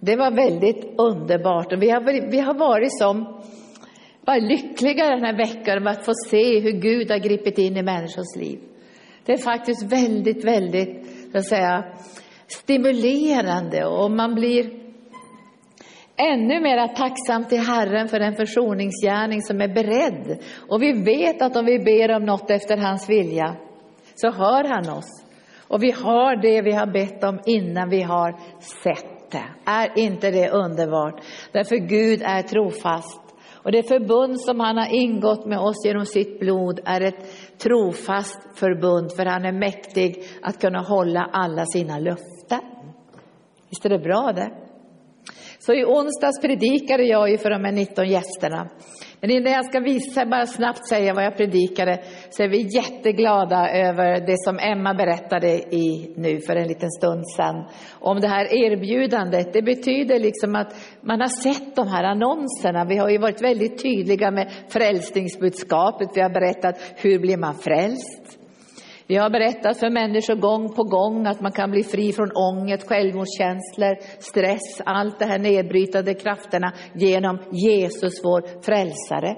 Det var väldigt underbart och vi har, vi har varit som bara lyckliga den här veckan med att få se hur Gud har gripit in i människors liv. Det är faktiskt väldigt, väldigt, så att säga, stimulerande och man blir ännu mer tacksam till Herren för den försoningsgärning som är beredd. Och vi vet att om vi ber om något efter hans vilja så hör han oss. Och vi har det vi har bett om innan vi har sett det. Är inte det underbart? Därför Gud är trofast. Och det förbund som han har ingått med oss genom sitt blod är ett trofast förbund, för han är mäktig att kunna hålla alla sina löften. Visst är det bra det? Så i onsdags predikade jag ju för de här 19 gästerna. Men innan jag ska visa, bara snabbt säga vad jag predikade, så är vi jätteglada över det som Emma berättade i, nu för en liten stund sedan. Om det här erbjudandet. Det betyder liksom att man har sett de här annonserna. Vi har ju varit väldigt tydliga med frälsningsbudskapet. Vi har berättat hur blir man frälst? Vi har berättat för människor gång på gång att man kan bli fri från ångest, självmordskänslor, stress, allt det här nedbrytande krafterna genom Jesus, vår frälsare.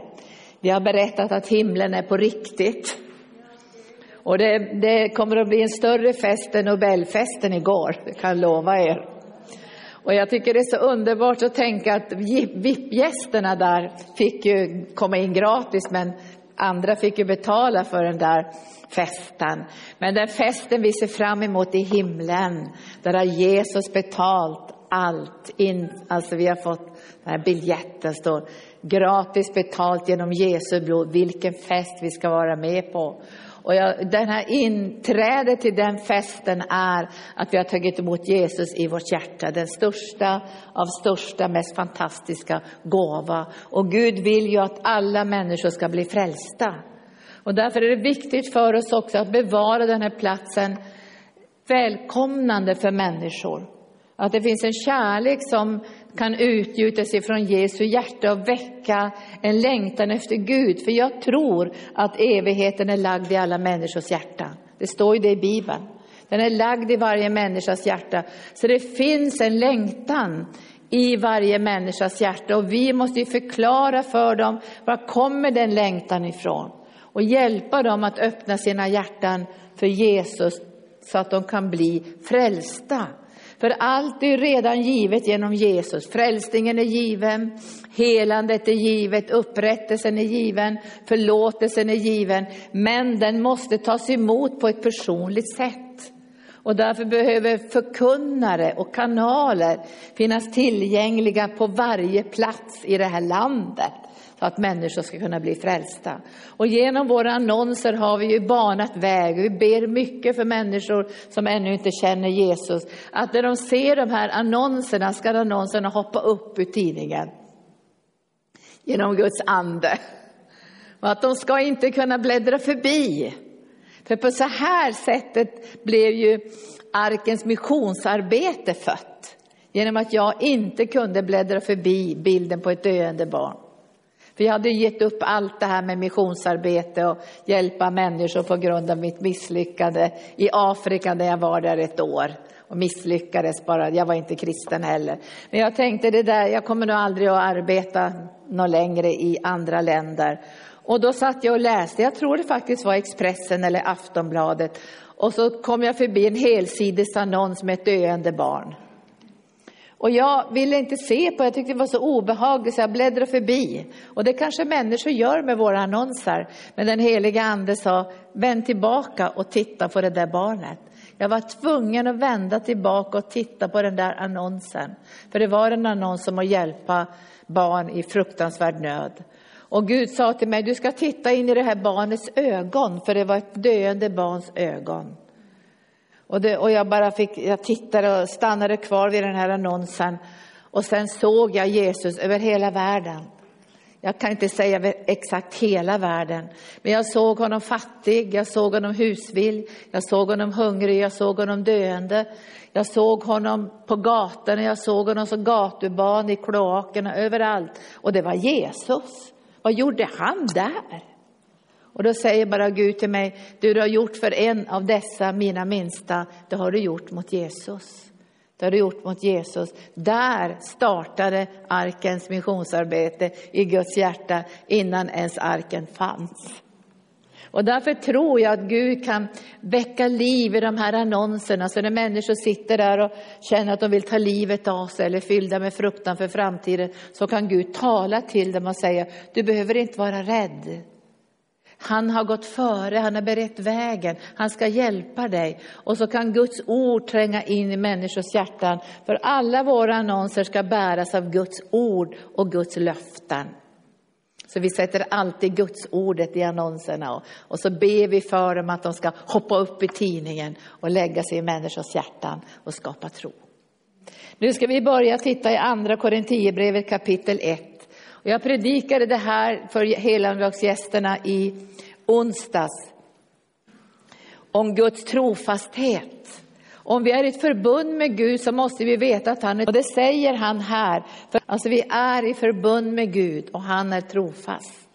Vi har berättat att himlen är på riktigt. Och det, det kommer att bli en större fest än Nobelfesten igår, det kan jag lova er. Och jag tycker det är så underbart att tänka att VIP-gästerna där fick ju komma in gratis, men andra fick ju betala för den där festen. Men den festen vi ser fram emot i himlen, där har Jesus betalt allt. In, alltså vi har fått den här biljetten, står gratis betalt genom Jesu blod. Vilken fest vi ska vara med på. Och jag, den här inträdet till den festen är att vi har tagit emot Jesus i vårt hjärta. Den största av största, mest fantastiska gåva. Och Gud vill ju att alla människor ska bli frälsta. Och därför är det viktigt för oss också att bevara den här platsen välkomnande för människor. Att det finns en kärlek som kan utgjutas ifrån Jesu hjärta och väcka en längtan efter Gud. För jag tror att evigheten är lagd i alla människors hjärta. Det står ju det i Bibeln. Den är lagd i varje människas hjärta. Så det finns en längtan i varje människas hjärta och vi måste ju förklara för dem var kommer den längtan ifrån och hjälpa dem att öppna sina hjärtan för Jesus så att de kan bli frälsta. För allt är redan givet genom Jesus. Frälsningen är given, helandet är givet, upprättelsen är given, förlåtelsen är given. Men den måste tas emot på ett personligt sätt. Och därför behöver förkunnare och kanaler finnas tillgängliga på varje plats i det här landet så att människor ska kunna bli frälsta. Och genom våra annonser har vi ju banat väg. Vi ber mycket för människor som ännu inte känner Jesus. Att när de ser de här annonserna ska annonserna hoppa upp ur tidningen. Genom Guds ande. Och att de ska inte kunna bläddra förbi. För på så här sättet blev ju arkens missionsarbete fött. Genom att jag inte kunde bläddra förbi bilden på ett döende barn. För jag hade gett upp allt det här med missionsarbete och hjälpa människor på grund av mitt misslyckande i Afrika där jag var där ett år och misslyckades bara. Jag var inte kristen heller. Men jag tänkte det där, jag kommer nog aldrig att arbeta något längre i andra länder. Och då satt jag och läste, jag tror det faktiskt var Expressen eller Aftonbladet. Och så kom jag förbi en helsidesannons med ett döende barn. Och jag ville inte se på jag tyckte det var så obehagligt så jag bläddrade förbi. Och det kanske människor gör med våra annonser. Men den heliga ande sa, vänd tillbaka och titta på det där barnet. Jag var tvungen att vända tillbaka och titta på den där annonsen. För det var en annons om att hjälpa barn i fruktansvärd nöd. Och Gud sa till mig, du ska titta in i det här barnets ögon, för det var ett döende barns ögon. Och, det, och jag bara fick, jag tittade och stannade kvar vid den här annonsen och sen såg jag Jesus över hela världen. Jag kan inte säga exakt hela världen, men jag såg honom fattig, jag såg honom husvill, jag såg honom hungrig, jag såg honom döende. Jag såg honom på gatorna, jag såg honom som gatubarn i kloakerna, överallt. Och det var Jesus. Vad gjorde han där? Och då säger bara Gud till mig, det du har gjort för en av dessa mina minsta, det har du gjort mot Jesus. Det har du gjort mot Jesus. Där startade arkens missionsarbete i Guds hjärta innan ens arken fanns. Och därför tror jag att Gud kan väcka liv i de här annonserna, så när människor sitter där och känner att de vill ta livet av sig eller fyllda med fruktan för framtiden, så kan Gud tala till dem och säga, du behöver inte vara rädd. Han har gått före, han har berett vägen, han ska hjälpa dig. Och så kan Guds ord tränga in i människors hjärtan. För alla våra annonser ska bäras av Guds ord och Guds löften. Så vi sätter alltid Guds ordet i annonserna och, och, så ber vi för dem att de ska hoppa upp i tidningen och lägga sig i människors hjärtan och skapa tro. Nu ska vi börja titta i andra Korinthierbrevet kapitel 1. Och jag predikade det här för helandagsgästerna i onsdags om Guds trofasthet. Om vi är i ett förbund med Gud så måste vi veta att han är, och det säger han här, för alltså vi är i förbund med Gud och han är trofast.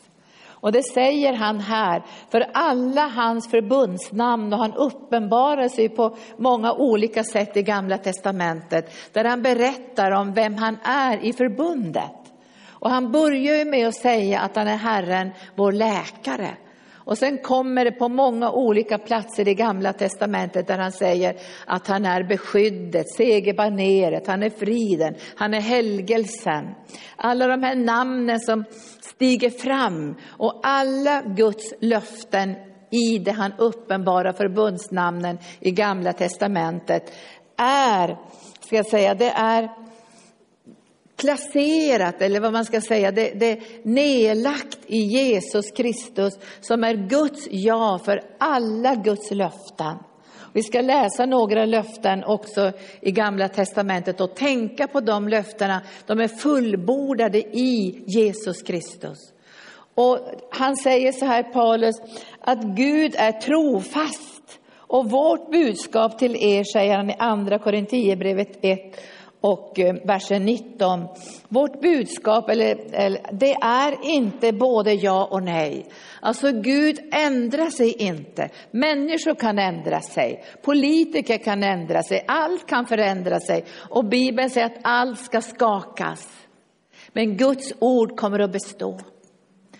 Och det säger han här, för alla hans förbundsnamn och han uppenbarar sig på många olika sätt i Gamla Testamentet, där han berättar om vem han är i förbundet. Och han börjar ju med att säga att han är Herren, vår läkare. Och sen kommer det på många olika platser i Gamla Testamentet där han säger att han är beskyddet, segerbaneret, han är friden, han är helgelsen. Alla de här namnen som stiger fram och alla Guds löften i det han uppenbarar förbundsnamnen i Gamla Testamentet är, ska jag säga, det är placerat, eller vad man ska säga, det, det nedlagt i Jesus Kristus som är Guds ja för alla Guds löften. Vi ska läsa några löften också i Gamla Testamentet och tänka på de löftena. De är fullbordade i Jesus Kristus. Och han säger så här, Paulus, att Gud är trofast. Och vårt budskap till er, säger han i andra Korinthierbrevet 1, och eh, versen 19. Vårt budskap, eller, eller, det är inte både ja och nej. Alltså Gud ändrar sig inte. Människor kan ändra sig, politiker kan ändra sig, allt kan förändra sig. Och Bibeln säger att allt ska skakas. Men Guds ord kommer att bestå.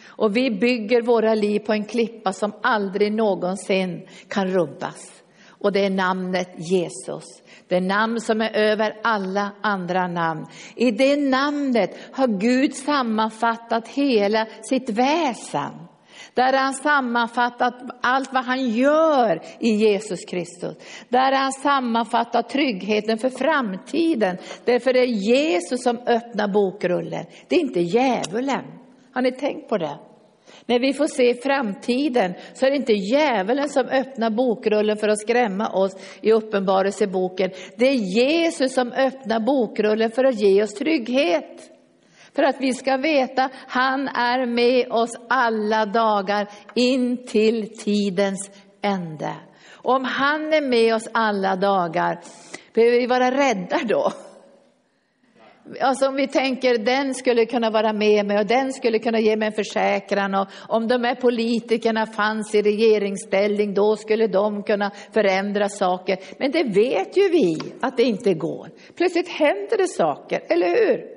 Och vi bygger våra liv på en klippa som aldrig någonsin kan rubbas. Och det är namnet Jesus. Det namn som är över alla andra namn. I det namnet har Gud sammanfattat hela sitt väsen. Där har han sammanfattat allt vad han gör i Jesus Kristus. Där har han sammanfattat tryggheten för framtiden. Därför är det Jesus som öppnar bokrullen. Det är inte djävulen. Har ni tänkt på det? När vi får se framtiden så är det inte djävulen som öppnar bokrullen för att skrämma oss i uppenbarelseboken. Det är Jesus som öppnar bokrullen för att ge oss trygghet. För att vi ska veta, han är med oss alla dagar in till tidens ände. Om han är med oss alla dagar, behöver vi vara rädda då? Alltså om vi tänker den skulle kunna vara med mig och den skulle kunna ge mig en försäkran och om de här politikerna fanns i regeringsställning då skulle de kunna förändra saker. Men det vet ju vi att det inte går. Plötsligt händer det saker, eller hur?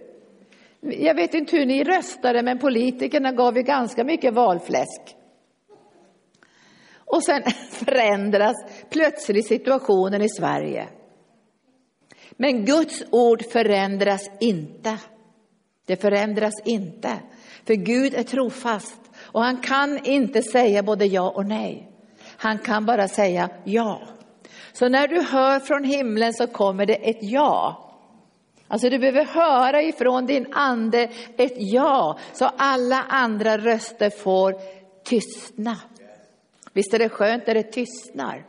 Jag vet inte hur ni röstade men politikerna gav ju ganska mycket valfläsk. Och sen förändras plötsligt situationen i Sverige. Men Guds ord förändras inte. Det förändras inte. För Gud är trofast och han kan inte säga både ja och nej. Han kan bara säga ja. Så när du hör från himlen så kommer det ett ja. Alltså du behöver höra ifrån din ande ett ja, så alla andra röster får tystna. Visst är det skönt när det tystnar?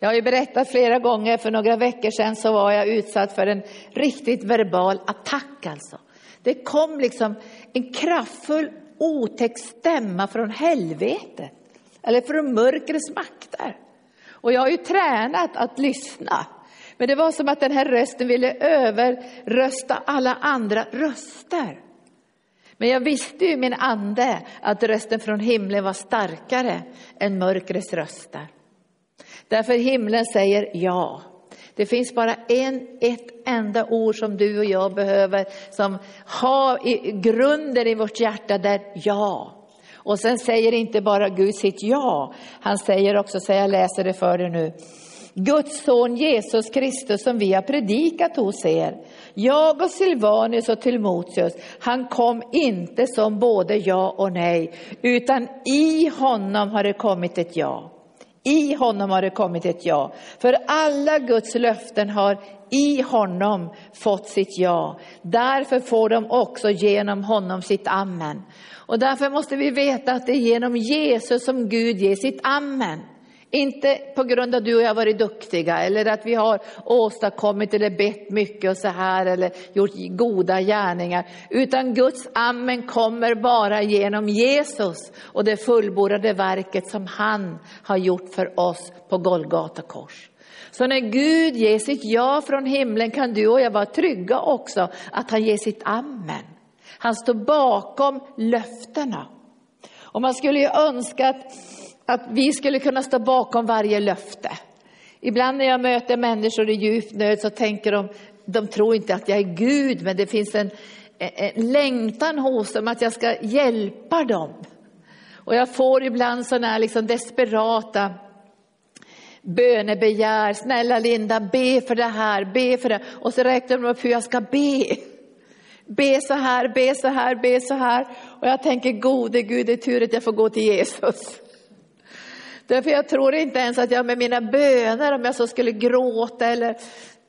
Jag har ju berättat flera gånger, för några veckor sedan så var jag utsatt för en riktigt verbal attack alltså. Det kom liksom en kraftfull otäck stämma från helvetet, eller från mörkrets makter. Och jag har ju tränat att lyssna. Men det var som att den här rösten ville överrösta alla andra röster. Men jag visste ju i min ande att rösten från himlen var starkare än mörkrets röster. Därför himlen säger ja. Det finns bara en, ett enda ord som du och jag behöver som har i grunden i vårt hjärta där ja. Och sen säger inte bara Gud sitt ja, han säger också, så jag läser det för dig nu, Guds son Jesus Kristus som vi har predikat hos er. Jag och Silvanus och Timoteus, han kom inte som både ja och nej, utan i honom har det kommit ett ja. I honom har det kommit ett ja. För alla Guds löften har i honom fått sitt ja. Därför får de också genom honom sitt amen. Och därför måste vi veta att det är genom Jesus som Gud ger sitt amen. Inte på grund av att du och jag har varit duktiga eller att vi har åstadkommit eller bett mycket och så här eller gjort goda gärningar. Utan Guds amen kommer bara genom Jesus och det fullbordade verket som han har gjort för oss på Golgata kors. Så när Gud ger sitt ja från himlen kan du och jag vara trygga också att han ger sitt amen. Han står bakom löftena. Och man skulle ju önska att att vi skulle kunna stå bakom varje löfte. Ibland när jag möter människor i djup nöd så tänker de, de tror inte att jag är Gud, men det finns en, en längtan hos dem att jag ska hjälpa dem. Och jag får ibland sådana här liksom desperata bönebegär. Snälla Linda, be för det här, be för det. Och så räknar de upp hur jag ska be. Be så här, be så här, be så här. Och jag tänker, gode Gud, det är tur att jag får gå till Jesus. Därför jag tror inte ens att jag med mina böner, om jag så skulle gråta eller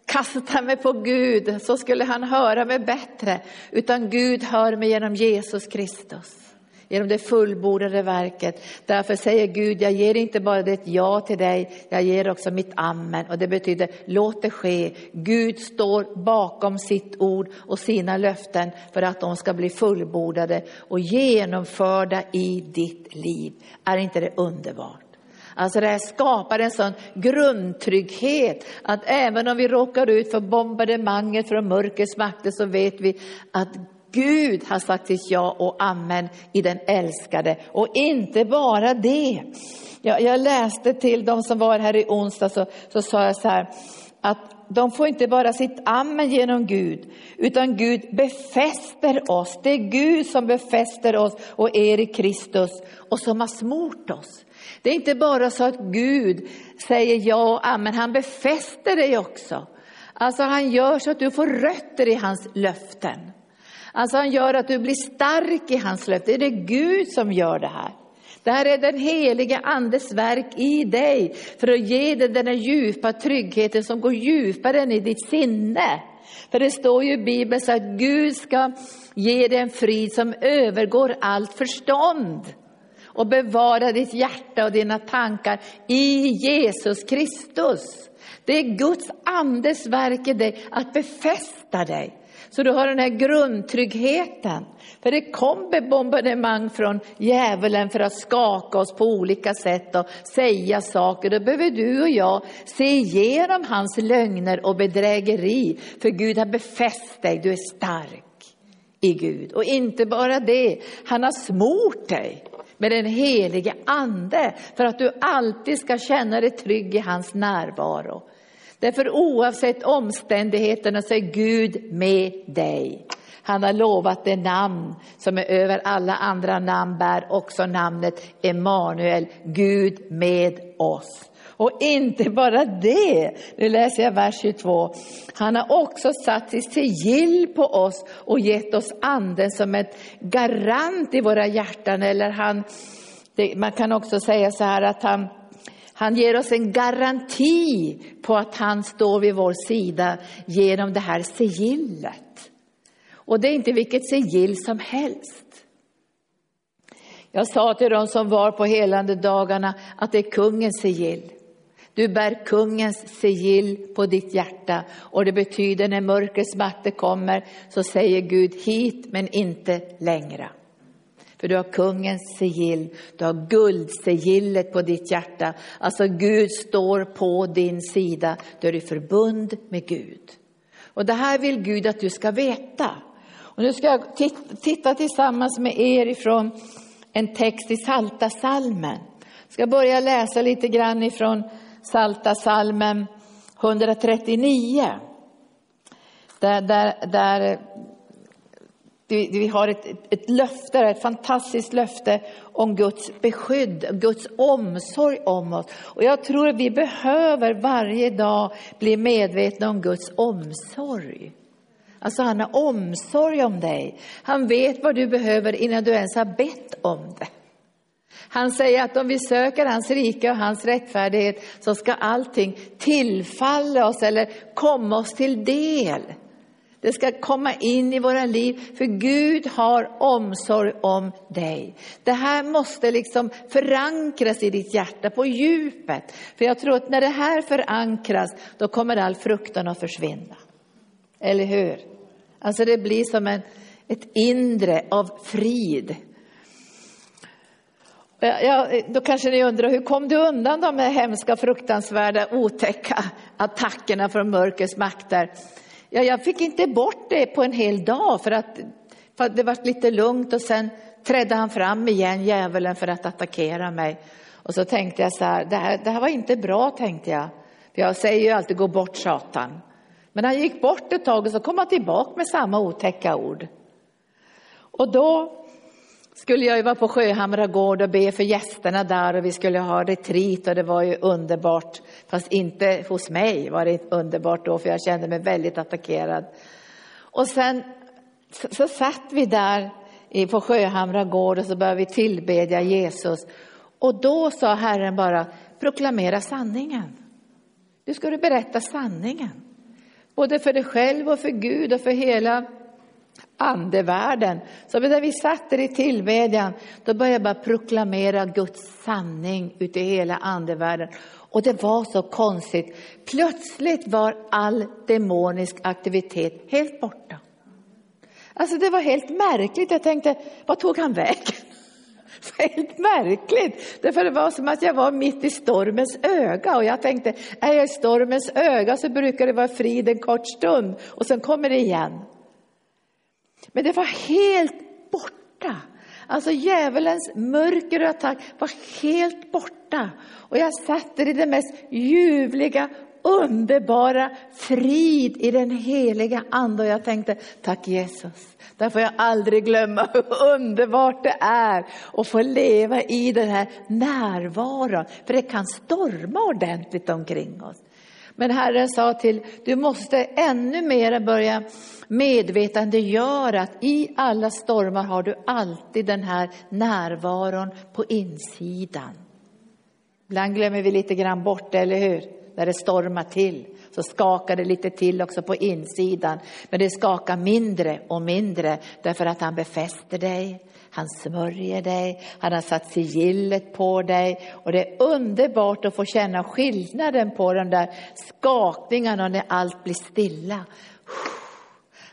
kasta mig på Gud, så skulle han höra mig bättre. Utan Gud hör mig genom Jesus Kristus genom det fullbordade verket. Därför säger Gud, jag ger inte bara ett ja till dig, jag ger också mitt amen. Och det betyder, låt det ske. Gud står bakom sitt ord och sina löften för att de ska bli fullbordade och genomförda i ditt liv. Är inte det underbart? Alltså det här skapar en sån grundtrygghet att även om vi råkar ut för bombardemanget från mörkrets makter så vet vi att Gud har sagt sitt ja och amen i den älskade. Och inte bara det. Jag, jag läste till de som var här i onsdag så, så sa jag så här att de får inte bara sitt amen genom Gud, utan Gud befäster oss. Det är Gud som befäster oss och er i Kristus och som har smort oss. Det är inte bara så att Gud säger ja och amen, han befäster dig också. Alltså han gör så att du får rötter i hans löften. Alltså han gör att du blir stark i hans löften. Det är Gud som gör det här. Det här är den heliga andes verk i dig för att ge dig den här djupa tryggheten som går djupare än i ditt sinne. För det står ju i Bibeln så att Gud ska ge dig en frid som övergår allt förstånd och bevara ditt hjärta och dina tankar i Jesus Kristus. Det är Guds andes verk i dig att befästa dig. Så du har den här grundtryggheten. För det kommer bombardemang från djävulen för att skaka oss på olika sätt och säga saker. Då behöver du och jag se igenom hans lögner och bedrägeri. För Gud har befäst dig, du är stark i Gud. Och inte bara det, han har smort dig med den helige ande för att du alltid ska känna dig trygg i hans närvaro. Därför oavsett omständigheterna så är Gud med dig. Han har lovat det namn som är över alla andra namn bär också namnet Emanuel, Gud med oss. Och inte bara det, nu läser jag vers 22. Han har också satt sitt sigill på oss och gett oss anden som ett garant i våra hjärtan. Eller han, det, man kan också säga så här att han, han ger oss en garanti på att han står vid vår sida genom det här sigillet. Och det är inte vilket sigill som helst. Jag sa till dem som var på helande dagarna att det är kungens sigill. Du bär kungens sigill på ditt hjärta och det betyder när mörkrets makter kommer så säger Gud hit men inte längre. För du har kungens sigill, du har guldsigillet på ditt hjärta. Alltså Gud står på din sida, du är i förbund med Gud. Och det här vill Gud att du ska veta. Och nu ska jag titta tillsammans med er ifrån en text i Salta salmen. Jag ska börja läsa lite grann ifrån Salta salmen 139. Där, där, där vi, har ett, ett löfte, ett fantastiskt löfte om Guds beskydd, Guds omsorg om oss. Och jag tror att vi behöver varje dag bli medvetna om Guds omsorg. Alltså han har omsorg om dig. Han vet vad du behöver innan du ens har bett om det. Han säger att om vi söker hans rike och hans rättfärdighet så ska allting tillfalla oss eller komma oss till del. Det ska komma in i våra liv, för Gud har omsorg om dig. Det här måste liksom förankras i ditt hjärta på djupet. För jag tror att när det här förankras, då kommer all fruktan att försvinna. Eller hur? Alltså det blir som en, ett inre av frid. Ja, då kanske ni undrar, hur kom du undan de här hemska, fruktansvärda, otäcka attackerna från mörkrets makter? Ja, jag fick inte bort det på en hel dag för att, för att det var lite lugnt och sen trädde han fram igen, djävulen, för att attackera mig. Och så tänkte jag så här, det här, det här var inte bra, tänkte jag. För jag säger ju alltid, gå bort Satan. Men han gick bort ett tag och så kom han tillbaka med samma otäcka ord. Och då skulle jag ju vara på Sjöhamra gård och be för gästerna där och vi skulle ha retreat och det var ju underbart. Fast inte hos mig var det underbart då för jag kände mig väldigt attackerad. Och sen så, så satt vi där på Sjöhamra gård och så började vi tillbedja Jesus. Och då sa Herren bara, proklamera sanningen. Nu ska du berätta sanningen. Både för dig själv och för Gud och för hela andevärlden. Så när vi satt där i tillbedjan, då började jag bara proklamera Guds sanning ute i hela andevärlden. Och det var så konstigt. Plötsligt var all demonisk aktivitet helt borta. Alltså det var helt märkligt. Jag tänkte, vad tog han vägen? Helt märkligt, därför det var som att jag var mitt i stormens öga och jag tänkte, är jag i stormens öga så brukar det vara frid en kort stund och sen kommer det igen. Men det var helt borta. Alltså djävulens mörker och attack var helt borta. Och jag satt där i det mest ljuvliga, underbara frid i den heliga ande och jag tänkte, tack Jesus. Där får jag aldrig glömma hur underbart det är att få leva i den här närvaron. För det kan storma ordentligt omkring oss. Men Herren sa till, du måste ännu mer börja medvetandegöra att i alla stormar har du alltid den här närvaron på insidan. Ibland glömmer vi lite grann bort det, eller hur? När det stormar till så skakar det lite till också på insidan. Men det skakar mindre och mindre därför att han befäster dig. Han smörjer dig, han har satt sigillet på dig och det är underbart att få känna skillnaden på de där skakningarna när allt blir stilla.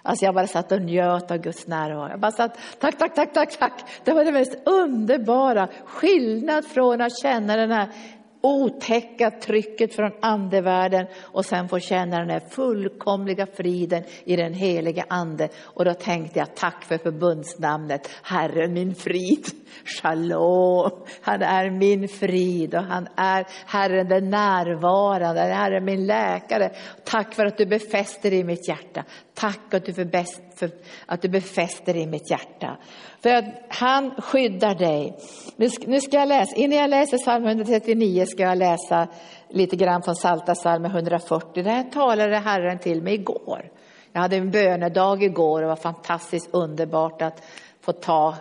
Alltså jag bara satt och njöt av Guds närvaro. Jag bara satt, tack, tack, tack, tack, tack. Det var det mest underbara. Skillnad från att känna den här otäcka trycket från andevärlden och sen få känna den här fullkomliga friden i den heliga ande. Och då tänkte jag, tack för förbundsnamnet, Herren min frid, shalom. Han är min frid och han är Herren den närvarande, Herren min läkare. Tack för att du befäster i mitt hjärta. Tack att du, för för att du befäster i mitt hjärta. För att han skyddar dig. Nu ska jag läsa, innan jag läser psalm 139 ska jag läsa lite grann från Salta psalm 140. Det här talade Herren till mig igår. Jag hade en bönedag igår och det var fantastiskt underbart att få ta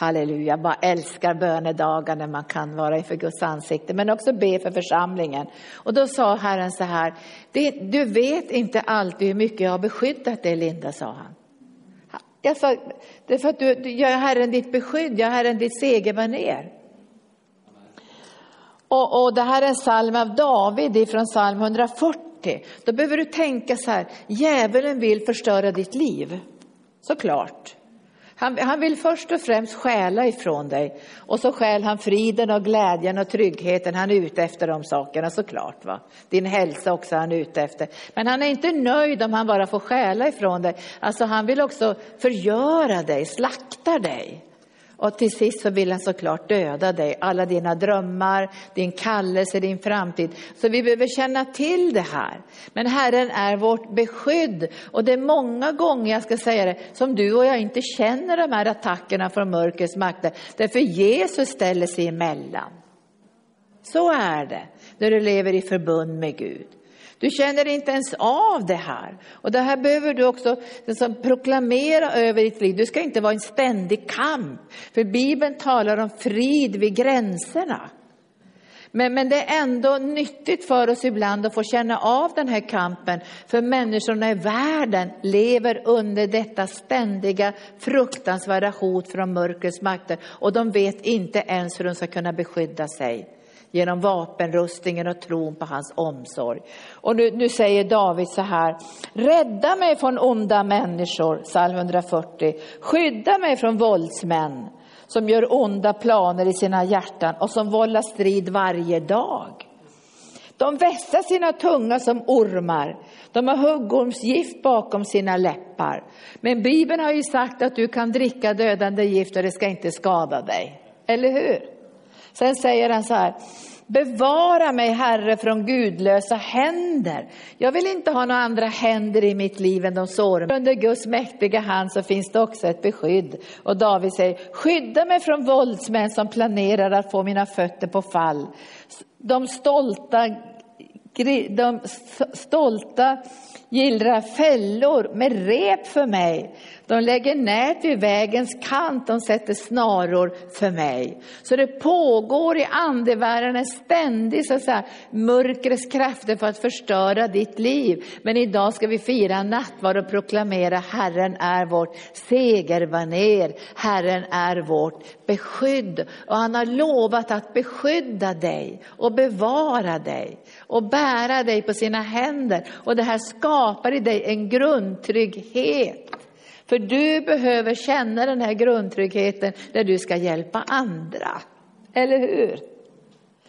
Halleluja, jag bara älskar bönedagar när man kan vara inför Guds ansikte, men också be för församlingen. Och då sa Herren så här, du vet inte alltid hur mycket jag har beskyddat dig, Linda, sa han. Jag sa, det är för att du, du gör Herren ditt beskydd, jag är Herren ditt segerbaner. Och, och det här är en psalm av David från psalm 140. Då behöver du tänka så här, djävulen vill förstöra ditt liv. Såklart. Han, han vill först och främst stjäla ifrån dig och så stjäl han friden och glädjen och tryggheten. Han är ute efter de sakerna såklart. Va? Din hälsa också är han ute efter. Men han är inte nöjd om han bara får stjäla ifrån dig. Alltså han vill också förgöra dig, slakta dig. Och till sist så vill han såklart döda dig, alla dina drömmar, din kallelse, din framtid. Så vi behöver känna till det här. Men Herren är vårt beskydd. Och det är många gånger, jag ska säga det, som du och jag inte känner de här attackerna från mörkrets makter. Därför Jesus ställer sig emellan. Så är det när du lever i förbund med Gud. Du känner inte ens av det här. Och det här behöver du också liksom proklamera över ditt liv. Du ska inte vara en ständig kamp. För Bibeln talar om frid vid gränserna. Men, men det är ändå nyttigt för oss ibland att få känna av den här kampen. För människorna i världen lever under detta ständiga fruktansvärda hot från mörkrets makter. Och de vet inte ens hur de ska kunna beskydda sig genom vapenrustningen och tron på hans omsorg. Och nu, nu säger David så här, rädda mig från onda människor, psalm 140, skydda mig från våldsmän som gör onda planer i sina hjärtan och som vållar strid varje dag. De vässar sina tunga som ormar. De har huggormsgift bakom sina läppar. Men Bibeln har ju sagt att du kan dricka dödande gift och det ska inte skada dig. Eller hur? Sen säger han så här, bevara mig Herre från gudlösa händer. Jag vill inte ha några andra händer i mitt liv än de sår. Under Guds mäktiga hand så finns det också ett beskydd. Och David säger, skydda mig från våldsmän som planerar att få mina fötter på fall. De stolta, de stolta gillrar fällor med rep för mig. De lägger nät vid vägens kant, de sätter snaror för mig. Så det pågår i andevärlden en ständig så att säga, mörkrets krafter för att förstöra ditt liv. Men idag ska vi fira nattvard och proklamera Herren är vårt segerbaner, Herren är vårt beskydd. Och han har lovat att beskydda dig och bevara dig och bära dig på sina händer. Och det här skapar i dig en grundtrygghet. För du behöver känna den här grundtryggheten när du ska hjälpa andra. Eller hur?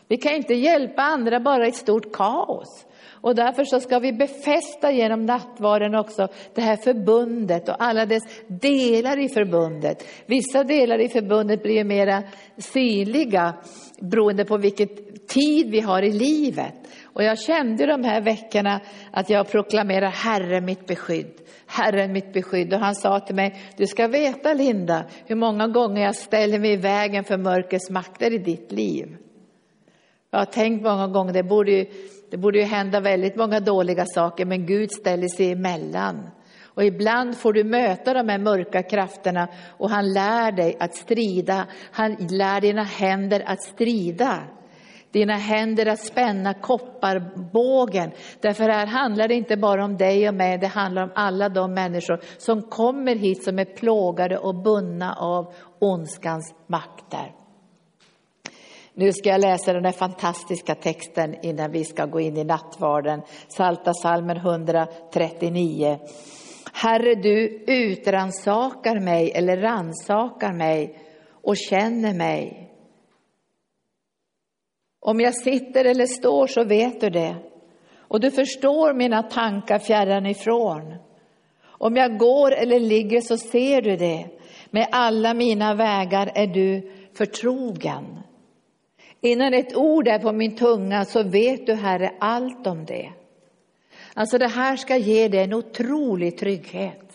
Vi kan inte hjälpa andra bara i ett stort kaos. Och därför så ska vi befästa genom nattvarden också det här förbundet och alla dess delar i förbundet. Vissa delar i förbundet blir mera synliga beroende på vilken tid vi har i livet. Och jag kände de här veckorna att jag proklamerar Herren mitt beskydd. Herren mitt beskydd. Och han sa till mig, du ska veta Linda, hur många gånger jag ställer mig i vägen för mörkrets makter i ditt liv. Jag har tänkt många gånger, det borde, ju, det borde ju hända väldigt många dåliga saker, men Gud ställer sig emellan. Och ibland får du möta de här mörka krafterna och han lär dig att strida. Han lär dina händer att strida dina händer att spänna kopparbågen. Därför här handlar det inte bara om dig och mig, det handlar om alla de människor som kommer hit som är plågade och bundna av ondskans makter. Nu ska jag läsa den här fantastiska texten innan vi ska gå in i nattvarden. Salta salmen 139. Herre, du utransakar mig eller ransakar mig och känner mig. Om jag sitter eller står så vet du det. Och du förstår mina tankar fjärran ifrån. Om jag går eller ligger så ser du det. Med alla mina vägar är du förtrogen. Innan ett ord är på min tunga så vet du, Herre, allt om det. Alltså det här ska ge dig en otrolig trygghet.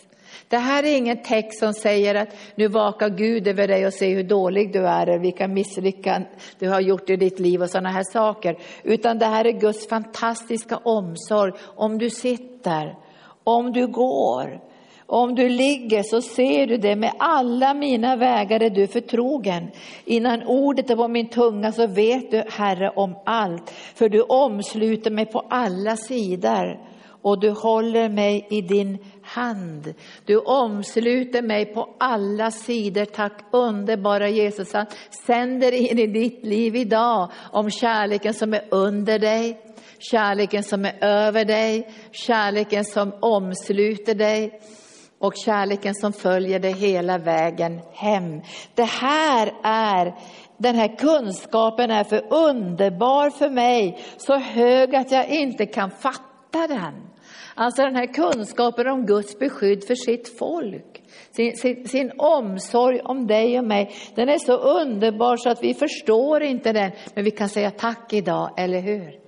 Det här är ingen text som säger att nu vakar Gud över dig och ser hur dålig du är, eller vilka misslyckanden du har gjort i ditt liv och sådana här saker. Utan det här är Guds fantastiska omsorg. Om du sitter, om du går, om du ligger så ser du det, med alla mina vägar är du förtrogen. Innan ordet är på min tunga så vet du, Herre, om allt. För du omsluter mig på alla sidor och du håller mig i din hand. Du omsluter mig på alla sidor. Tack underbara Jesus. Han sänder in i ditt liv idag om kärleken som är under dig, kärleken som är över dig, kärleken som omsluter dig och kärleken som följer dig hela vägen hem. Det här är den här kunskapen är för underbar för mig, så hög att jag inte kan fatta den. Alltså den här kunskapen om Guds beskydd för sitt folk. Sin, sin, sin, omsorg om dig och mig, den är så underbar så att vi förstår inte den. Men vi kan säga tack idag, eller hur?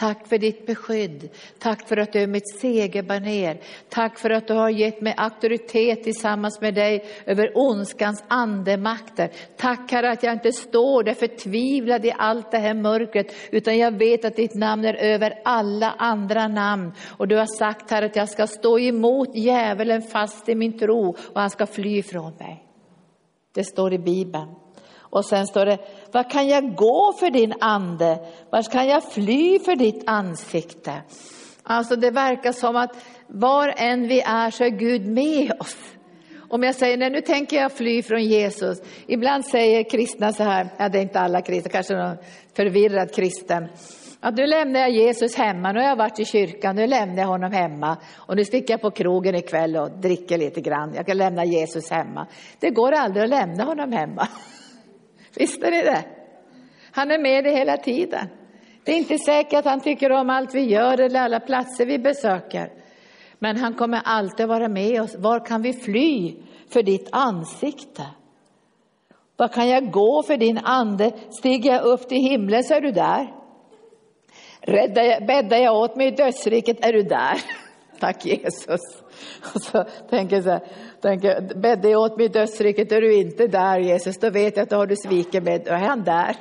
Tack för ditt beskydd. Tack för att du är mitt segerbaner. Tack för att du har gett mig auktoritet tillsammans med dig över ondskans andemakter. Tack Herre att jag inte står där förtvivlad i allt det här mörkret, utan jag vet att ditt namn är över alla andra namn. Och du har sagt Herre att jag ska stå emot djävulen fast i min tro och han ska fly från mig. Det står i Bibeln. Och sen står det, vad kan jag gå för din ande? Vart kan jag fly för ditt ansikte? Alltså det verkar som att var än vi är så är Gud med oss. Om jag säger, nej nu tänker jag fly från Jesus. Ibland säger kristna så här, ja det är inte alla kristna, kanske någon förvirrad kristen. Att nu lämnar jag Jesus hemma, nu har jag varit i kyrkan, nu lämnar jag honom hemma. Och nu sticker jag på krogen ikväll och dricker lite grann. Jag kan lämna Jesus hemma. Det går aldrig att lämna honom hemma. Visste ni det? Han är med dig hela tiden. Det är inte säkert att han tycker om allt vi gör eller alla platser vi besöker. Men han kommer alltid vara med oss. Var kan vi fly för ditt ansikte? Var kan jag gå för din ande? Stiger jag upp till himlen så är du där. Räddar jag, bäddar jag åt mig i dödsriket är du där. Tack Jesus. Och så tänker jag så här, tänker, bäddar jag åt mig i dödsriket är du inte där Jesus, då vet jag att då har du svikit mig, då är han där.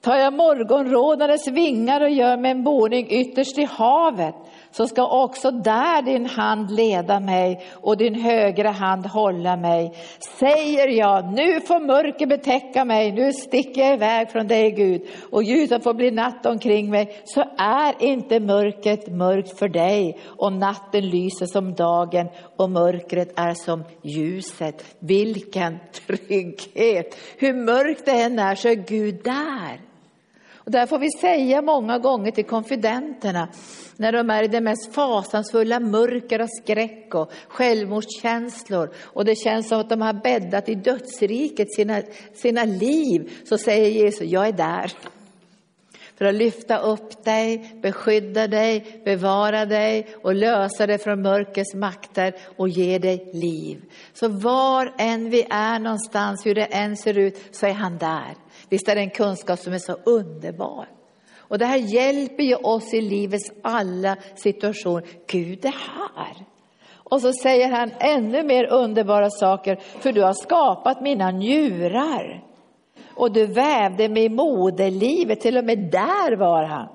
Tar jag morgonrådarens vingar och gör mig en boning ytterst i havet, så ska också där din hand leda mig och din högra hand hålla mig. Säger jag, nu får mörker betäcka mig, nu sticker jag iväg från dig Gud och ljuset får bli natt omkring mig, så är inte mörkret mörkt för dig och natten lyser som dagen och mörkret är som ljuset. Vilken trygghet! Hur mörkt det än är så är Gud där. Och där får vi säga många gånger till konfidenterna, när de är i det mest fasansfulla mörker och skräck och självmordskänslor och det känns som att de har bäddat i dödsriket sina, sina liv, så säger Jesus, jag är där. För att lyfta upp dig, beskydda dig, bevara dig och lösa dig från mörkrets makter och ge dig liv. Så var än vi är någonstans, hur det än ser ut, så är han där. Visst är det en kunskap som är så underbar. Och det här hjälper ju oss i livets alla situationer. Gud är här. Och så säger han ännu mer underbara saker, för du har skapat mina njurar. Och du vävde mig i moderlivet, till och med där var han.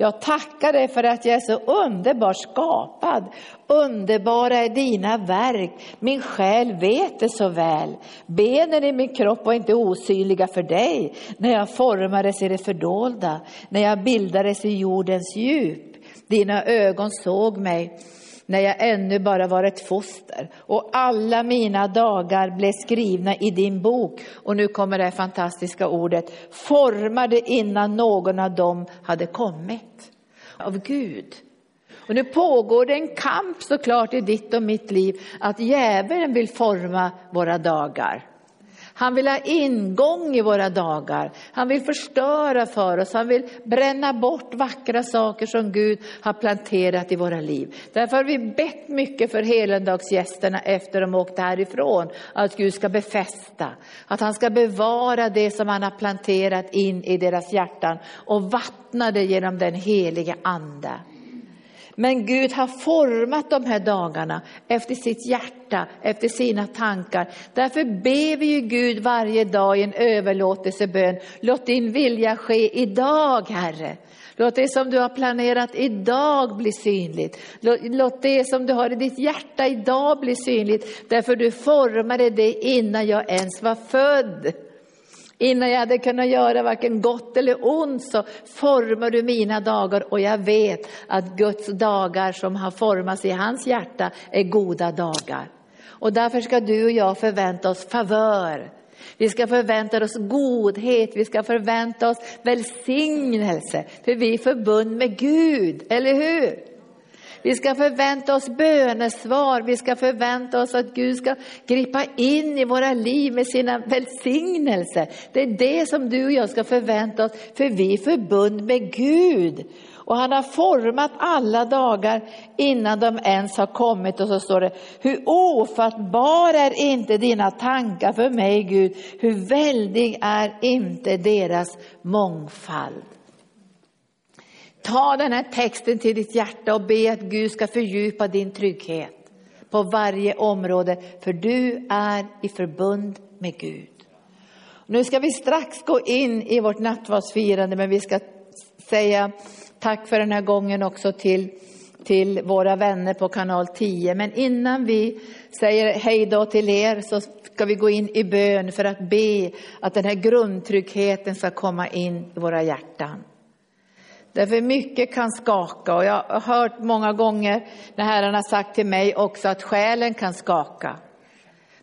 Jag tackar dig för att jag är så underbart skapad. Underbara är dina verk. Min själ vet det så väl. Benen i min kropp var inte osynliga för dig. När jag formades i det fördolda, när jag bildades i jordens djup. Dina ögon såg mig när jag ännu bara var ett foster och alla mina dagar blev skrivna i din bok. Och nu kommer det fantastiska ordet, formade innan någon av dem hade kommit. Av Gud. Och nu pågår det en kamp såklart i ditt och mitt liv att djävulen vill forma våra dagar. Han vill ha ingång i våra dagar. Han vill förstöra för oss. Han vill bränna bort vackra saker som Gud har planterat i våra liv. Därför har vi bett mycket för helendagsgästerna efter de åkte härifrån. Att Gud ska befästa, att han ska bevara det som han har planterat in i deras hjärtan och vattna det genom den helige ande. Men Gud har format de här dagarna efter sitt hjärta, efter sina tankar. Därför ber vi ju Gud varje dag i en överlåtelsebön. Låt din vilja ske idag, Herre. Låt det som du har planerat idag bli synligt. Låt det som du har i ditt hjärta idag bli synligt. Därför du formade det innan jag ens var född. Innan jag hade kunnat göra varken gott eller ont så formar du mina dagar och jag vet att Guds dagar som har formats i hans hjärta är goda dagar. Och därför ska du och jag förvänta oss favör. Vi ska förvänta oss godhet, vi ska förvänta oss välsignelse, för vi är förbund med Gud, eller hur? Vi ska förvänta oss bönesvar, vi ska förvänta oss att Gud ska gripa in i våra liv med sina välsignelser. Det är det som du och jag ska förvänta oss, för vi är förbund med Gud. Och han har format alla dagar innan de ens har kommit. Och så står det, hur ofattbar är inte dina tankar för mig Gud, hur väldig är inte deras mångfald. Ta den här texten till ditt hjärta och be att Gud ska fördjupa din trygghet på varje område, för du är i förbund med Gud. Nu ska vi strax gå in i vårt nattvardsfirande, men vi ska säga tack för den här gången också till, till våra vänner på kanal 10. Men innan vi säger hej då till er så ska vi gå in i bön för att be att den här grundtryggheten ska komma in i våra hjärtan. Därför mycket kan skaka och jag har hört många gånger när Herren har sagt till mig också att själen kan skaka.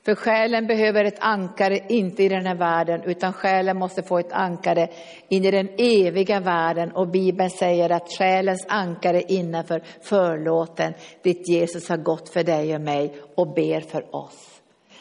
För själen behöver ett ankare, inte i den här världen, utan själen måste få ett ankare in i den eviga världen. Och Bibeln säger att själens ankare innanför förlåten, dit Jesus har gått för dig och mig och ber för oss.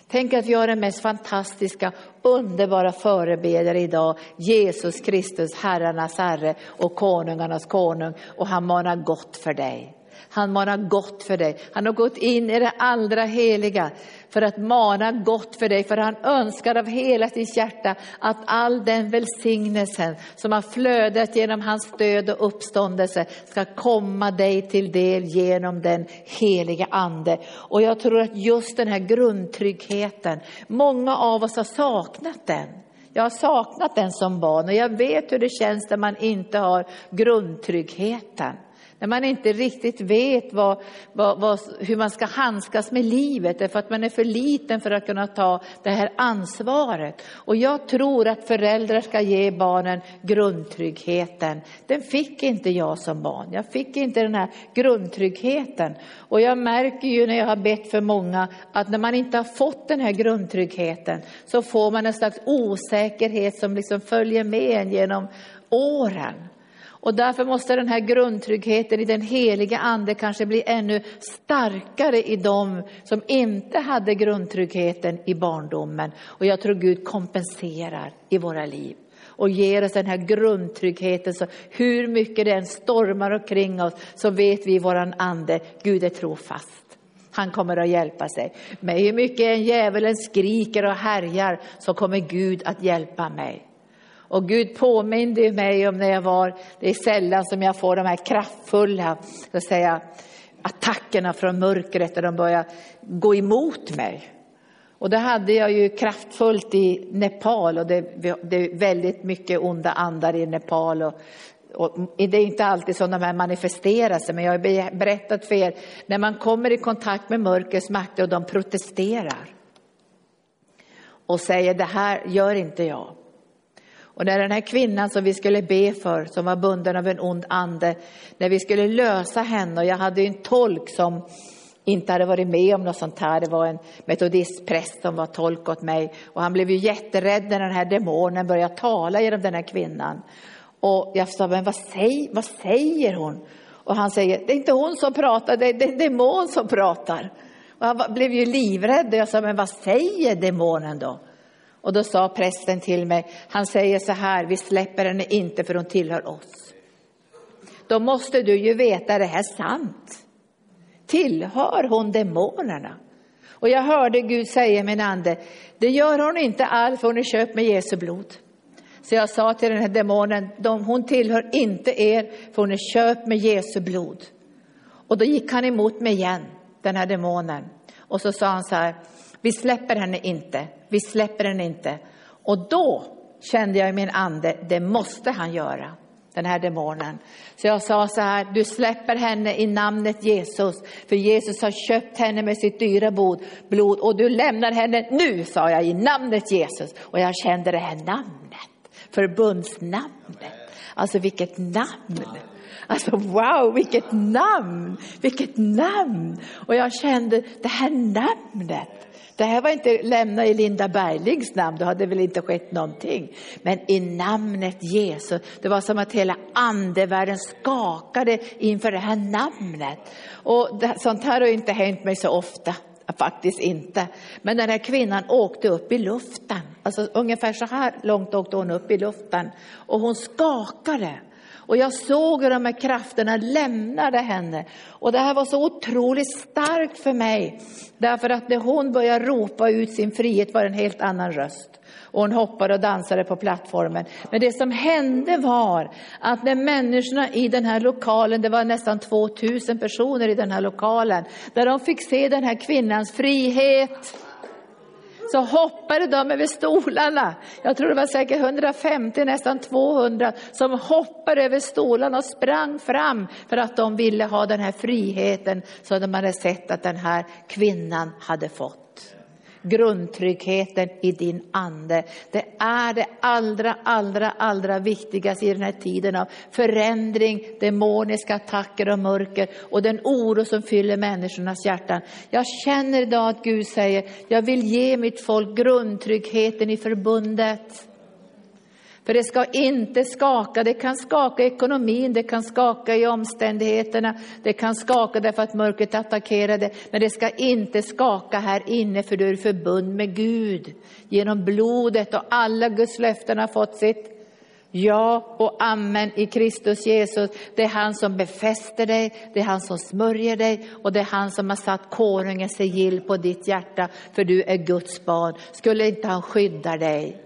Tänk att vi har den mest fantastiska, underbara förebedjare idag, Jesus Kristus, herrarnas herre och konungarnas konung. Och han manar gott för dig. Han manar gott för dig. Han har gått in i det allra heliga för att mana gott för dig, för han önskar av hela sitt hjärta att all den välsignelsen som har flödat genom hans död och uppståndelse ska komma dig till del genom den heliga Ande. Och jag tror att just den här grundtryggheten, många av oss har saknat den. Jag har saknat den som barn och jag vet hur det känns när man inte har grundtryggheten. När man inte riktigt vet vad, vad, vad, hur man ska handskas med livet därför att man är för liten för att kunna ta det här ansvaret. Och jag tror att föräldrar ska ge barnen grundtryggheten. Den fick inte jag som barn. Jag fick inte den här grundtryggheten. Och jag märker ju när jag har bett för många att när man inte har fått den här grundtryggheten så får man en slags osäkerhet som liksom följer med en genom åren. Och därför måste den här grundtryggheten i den heliga ande kanske bli ännu starkare i dem som inte hade grundtryggheten i barndomen. Och jag tror Gud kompenserar i våra liv och ger oss den här grundtryggheten. Så hur mycket det än stormar omkring oss så vet vi i våran ande, Gud är trofast. Han kommer att hjälpa sig. Men hur mycket en djävulen skriker och härjar så kommer Gud att hjälpa mig. Och Gud påminde mig om när jag var, det är sällan som jag får de här kraftfulla så att säga, attackerna från mörkret där de börjar gå emot mig. Och det hade jag ju kraftfullt i Nepal och det, det är väldigt mycket onda andar i Nepal. Och, och det är inte alltid som de här manifesterar sig, men jag har berättat för er, när man kommer i kontakt med mörkrets makter och de protesterar och säger det här gör inte jag. Och när den här kvinnan som vi skulle be för, som var bunden av en ond ande, när vi skulle lösa henne, och jag hade en tolk som inte hade varit med om något sånt här, det var en metodistpräst som var tolk åt mig, och han blev ju jätterädd när den här demonen började tala genom den här kvinnan. Och jag sa, men vad säger, vad säger hon? Och han säger, det är inte hon som pratar, det är en demon som pratar. Och han blev ju livrädd och jag sa, men vad säger demonen då? Och då sa prästen till mig, han säger så här, vi släpper henne inte för hon tillhör oss. Då måste du ju veta, är det här sant? Tillhör hon demonerna? Och jag hörde Gud säga min ande, det gör hon inte alls för hon är köpt med Jesu blod. Så jag sa till den här demonen, hon tillhör inte er för hon är köpt med Jesu blod. Och då gick han emot mig igen, den här demonen. Och så sa han så här, vi släpper henne inte, vi släpper henne inte. Och då kände jag i min ande, det måste han göra, den här demonen. Så jag sa så här, du släpper henne i namnet Jesus, för Jesus har köpt henne med sitt dyra blod och du lämnar henne nu, sa jag, i namnet Jesus. Och jag kände det här namnet, förbundsnamnet. Alltså vilket namn! Alltså wow, vilket namn! Vilket namn! Och jag kände det här namnet, Det här var inte lämna i Linda Berglings namn, då hade väl inte skett någonting. Men i namnet Jesus, det var som att hela andevärlden skakade inför det här namnet. Och det, sånt här har inte hänt mig så ofta. Faktiskt inte. Men den här kvinnan åkte upp i luften. Alltså ungefär så här långt åkte hon upp i luften. Och hon skakade. Och jag såg hur de här krafterna lämnade henne. Och det här var så otroligt starkt för mig. Därför att när hon började ropa ut sin frihet var det en helt annan röst. Och hon hoppade och dansade på plattformen. Men det som hände var att när människorna i den här lokalen, det var nästan 2000 personer i den här lokalen, där de fick se den här kvinnans frihet så hoppade de över stolarna. Jag tror det var säkert 150, nästan 200 som hoppade över stolarna och sprang fram för att de ville ha den här friheten som de hade sett att den här kvinnan hade fått grundtryggheten i din ande. Det är det allra, allra, allra viktigaste i den här tiden av förändring, demoniska attacker och mörker och den oro som fyller människornas hjärtan. Jag känner idag att Gud säger, jag vill ge mitt folk grundtryggheten i förbundet. För det ska inte skaka, det kan skaka i ekonomin, det kan skaka i omständigheterna, det kan skaka därför att mörkret attackerar det, men det ska inte skaka här inne för du är förbund med Gud genom blodet och alla Guds löften har fått sitt Ja och amen i Kristus Jesus. Det är han som befäster dig, det är han som smörjer dig och det är han som har satt konungens sigill på ditt hjärta för du är Guds barn. Skulle inte han skydda dig?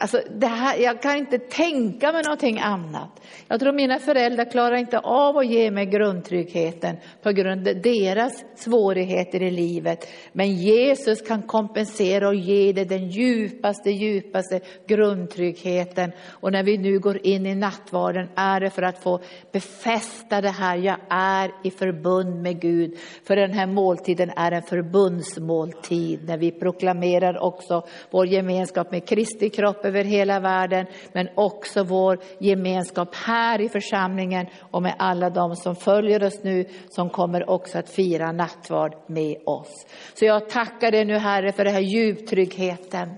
Alltså det här, jag kan inte tänka mig någonting annat. Jag tror mina föräldrar klarar inte av att ge mig grundtryggheten på grund av deras svårigheter i livet. Men Jesus kan kompensera och ge dig den djupaste, djupaste grundtryggheten. Och när vi nu går in i nattvarden är det för att få befästa det här. Jag är i förbund med Gud. För den här måltiden är en förbundsmåltid när vi proklamerar också vår gemenskap med Kristi kropp över hela världen, men också vår gemenskap här i församlingen och med alla de som följer oss nu, som kommer också att fira nattvard med oss. Så jag tackar dig nu Herre för den här djuptryggheten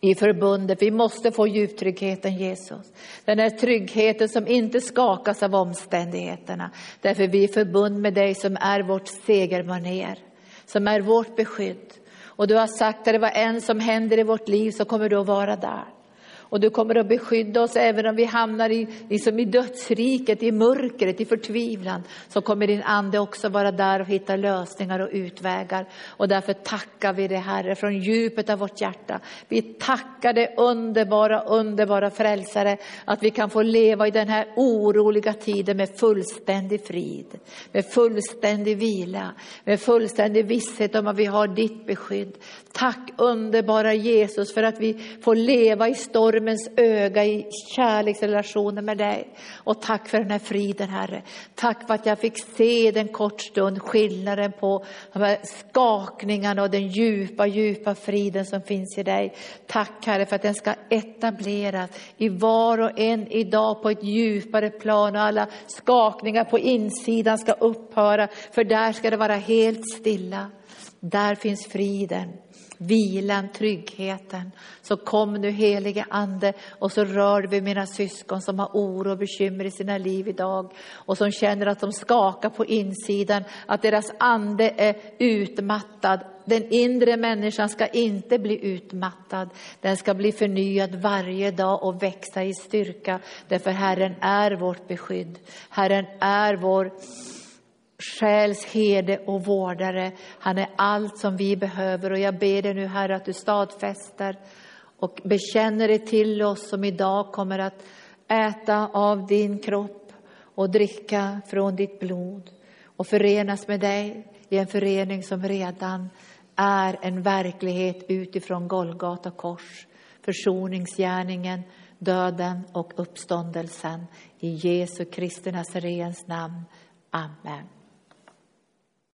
i förbundet. Vi måste få djuptryggheten Jesus. Den här tryggheten som inte skakas av omständigheterna. Därför vi är förbund med dig som är vårt segermaner, som är vårt beskydd. Och du har sagt att det var en som händer i vårt liv så kommer du att vara där. Och du kommer att beskydda oss även om vi hamnar i, liksom i dödsriket, i mörkret, i förtvivlan. Så kommer din ande också vara där och hitta lösningar och utvägar. Och därför tackar vi dig Herre från djupet av vårt hjärta. Vi tackar dig underbara, underbara frälsare att vi kan få leva i den här oroliga tiden med fullständig frid, med fullständig vila, med fullständig visshet om att vi har ditt beskydd. Tack underbara Jesus för att vi får leva i storm ormens öga i kärleksrelationen med dig. Och tack för den här friden Herre. Tack för att jag fick se den kort stund skillnaden på de här skakningarna och den djupa, djupa friden som finns i dig. Tack Herre för att den ska etableras i var och en idag på ett djupare plan och alla skakningar på insidan ska upphöra för där ska det vara helt stilla. Där finns friden vilan, tryggheten. Så kom nu helige Ande och så rör vi mina syskon som har oro och bekymmer i sina liv idag och som känner att de skakar på insidan, att deras ande är utmattad. Den inre människan ska inte bli utmattad, den ska bli förnyad varje dag och växa i styrka. Därför Herren är vårt beskydd, Herren är vår själs herde och vårdare. Han är allt som vi behöver och jag ber dig nu Herre att du stadfäster och bekänner det till oss som idag kommer att äta av din kropp och dricka från ditt blod och förenas med dig i en förening som redan är en verklighet utifrån Golgata kors, försoningsgärningen, döden och uppståndelsen. I Jesu Kristi Nazarens namn. Amen.